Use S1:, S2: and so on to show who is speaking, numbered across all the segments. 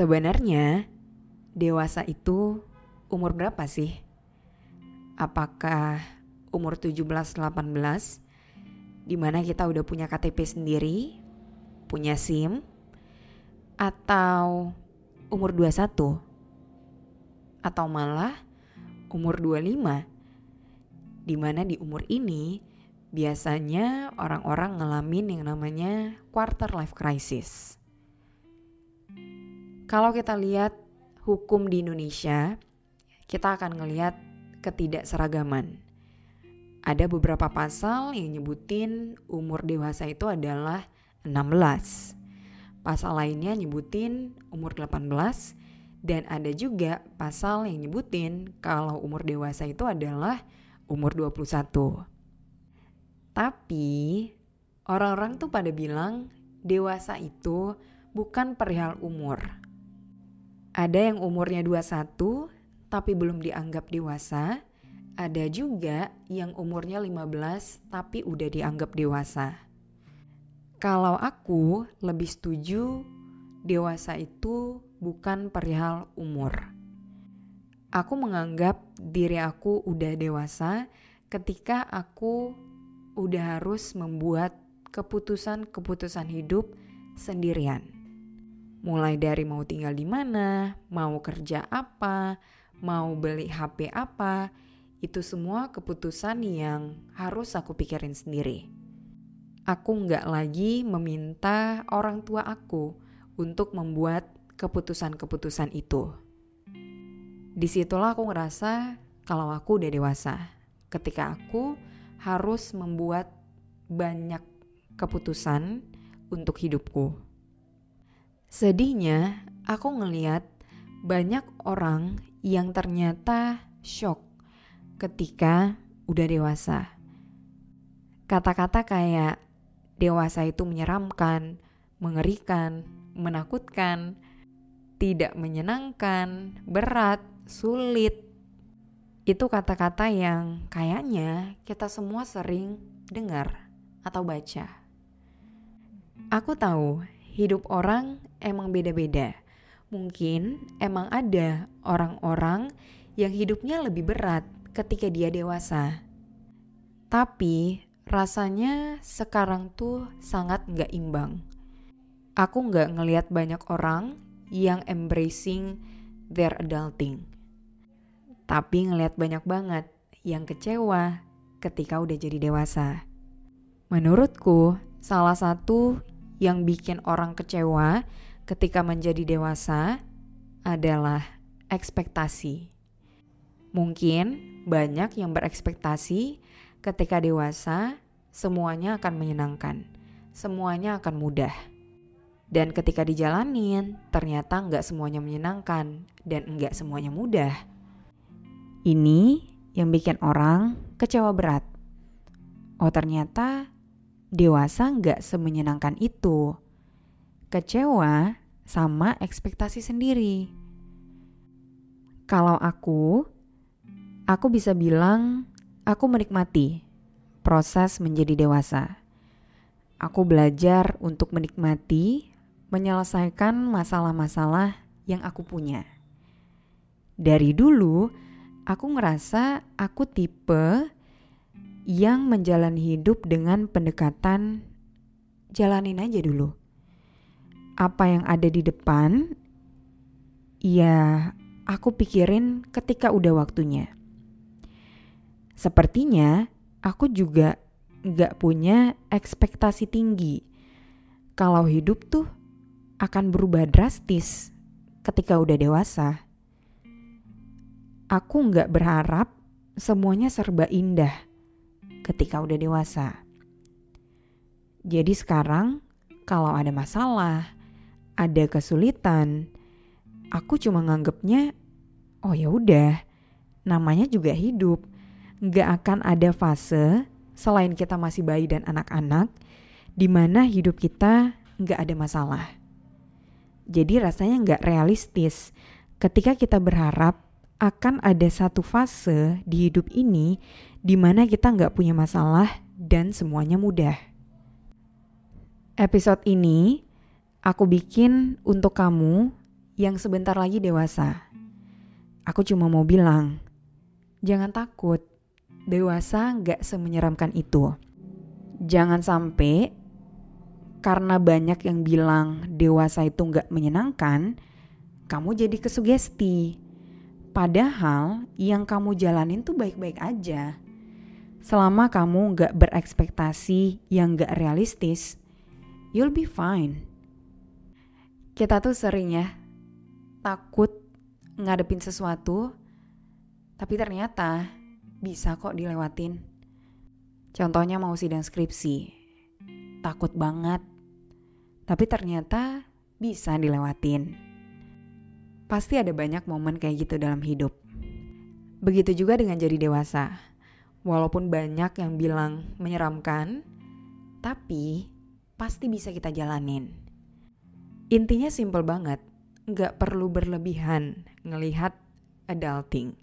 S1: Sebenarnya, dewasa itu umur berapa sih? Apakah umur 17-18 di mana kita udah punya KTP sendiri, punya SIM, atau umur 21? Atau malah umur 25? Di mana di umur ini biasanya orang-orang ngalamin yang namanya quarter life crisis. Kalau kita lihat hukum di Indonesia, kita akan ngelihat ketidakseragaman. Ada beberapa pasal yang nyebutin umur dewasa itu adalah 16. Pasal lainnya nyebutin umur 18 dan ada juga pasal yang nyebutin kalau umur dewasa itu adalah umur 21. Tapi orang-orang tuh pada bilang dewasa itu bukan perihal umur ada yang umurnya 21 tapi belum dianggap dewasa. Ada juga yang umurnya 15 tapi udah dianggap dewasa. Kalau aku lebih setuju dewasa itu bukan perihal umur. Aku menganggap diri aku udah dewasa ketika aku udah harus membuat keputusan-keputusan hidup sendirian mulai dari mau tinggal di mana, mau kerja apa, mau beli HP apa, itu semua keputusan yang harus aku pikirin sendiri. Aku nggak lagi meminta orang tua aku untuk membuat keputusan-keputusan itu. Di situlah aku ngerasa kalau aku udah dewasa. Ketika aku harus membuat banyak keputusan untuk hidupku. Sedihnya, aku ngeliat banyak orang yang ternyata shock ketika udah dewasa. Kata-kata kayak dewasa itu menyeramkan, mengerikan, menakutkan, tidak menyenangkan, berat, sulit. Itu kata-kata yang kayaknya kita semua sering dengar atau baca. Aku tahu hidup orang emang beda-beda. Mungkin emang ada orang-orang yang hidupnya lebih berat ketika dia dewasa. Tapi rasanya sekarang tuh sangat nggak imbang. Aku nggak ngelihat banyak orang yang embracing their adulting. Tapi ngelihat banyak banget yang kecewa ketika udah jadi dewasa. Menurutku, salah satu yang bikin orang kecewa ketika menjadi dewasa adalah ekspektasi. Mungkin banyak yang berekspektasi ketika dewasa semuanya akan menyenangkan, semuanya akan mudah. Dan ketika dijalanin, ternyata nggak semuanya menyenangkan dan nggak semuanya mudah. Ini yang bikin orang kecewa berat. Oh ternyata dewasa nggak semenyenangkan itu. Kecewa sama ekspektasi sendiri. Kalau aku, aku bisa bilang aku menikmati proses menjadi dewasa. Aku belajar untuk menikmati, menyelesaikan masalah-masalah yang aku punya. Dari dulu, aku ngerasa aku tipe yang menjalani hidup dengan pendekatan jalanin aja dulu. Apa yang ada di depan, ya aku pikirin ketika udah waktunya. Sepertinya aku juga gak punya ekspektasi tinggi kalau hidup tuh akan berubah drastis ketika udah dewasa. Aku gak berharap semuanya serba indah ketika udah dewasa. Jadi sekarang kalau ada masalah, ada kesulitan, aku cuma nganggepnya oh ya udah, namanya juga hidup. Gak akan ada fase selain kita masih bayi dan anak-anak di mana hidup kita gak ada masalah. Jadi rasanya gak realistis ketika kita berharap akan ada satu fase di hidup ini di mana kita nggak punya masalah dan semuanya mudah. Episode ini aku bikin untuk kamu yang sebentar lagi dewasa. Aku cuma mau bilang, jangan takut, dewasa nggak semenyeramkan itu. Jangan sampai karena banyak yang bilang dewasa itu nggak menyenangkan, kamu jadi kesugesti. Padahal yang kamu jalanin tuh baik-baik aja. Selama kamu nggak berekspektasi yang nggak realistis, you'll be fine. Kita tuh sering ya takut ngadepin sesuatu, tapi ternyata bisa kok dilewatin. Contohnya mau sidang skripsi, takut banget, tapi ternyata bisa dilewatin. Pasti ada banyak momen kayak gitu dalam hidup. Begitu juga dengan jadi dewasa. Walaupun banyak yang bilang menyeramkan, tapi pasti bisa kita jalanin. Intinya simple banget, nggak perlu berlebihan ngelihat adulting.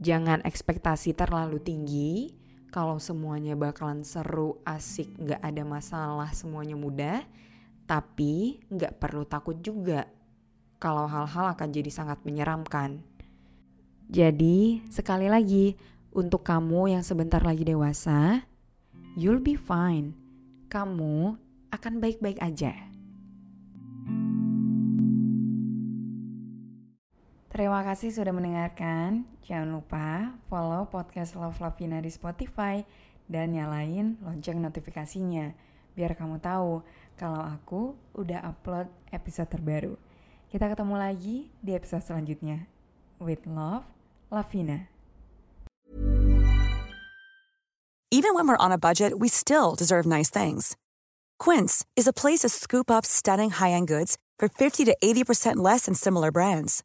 S1: Jangan ekspektasi terlalu tinggi, kalau semuanya bakalan seru, asik, nggak ada masalah, semuanya mudah. Tapi nggak perlu takut juga kalau hal-hal akan jadi sangat menyeramkan. Jadi, sekali lagi, untuk kamu yang sebentar lagi dewasa, you'll be fine kamu akan baik-baik aja. Terima kasih sudah mendengarkan. Jangan lupa follow podcast Love Lavina di Spotify dan nyalain lonceng notifikasinya biar kamu tahu kalau aku udah upload episode terbaru. Kita ketemu lagi di episode selanjutnya. With love, Lavina.
S2: Even when we're on a budget, we still deserve nice things. Quince is a place to scoop up stunning high-end goods for 50 to 80% less than similar brands.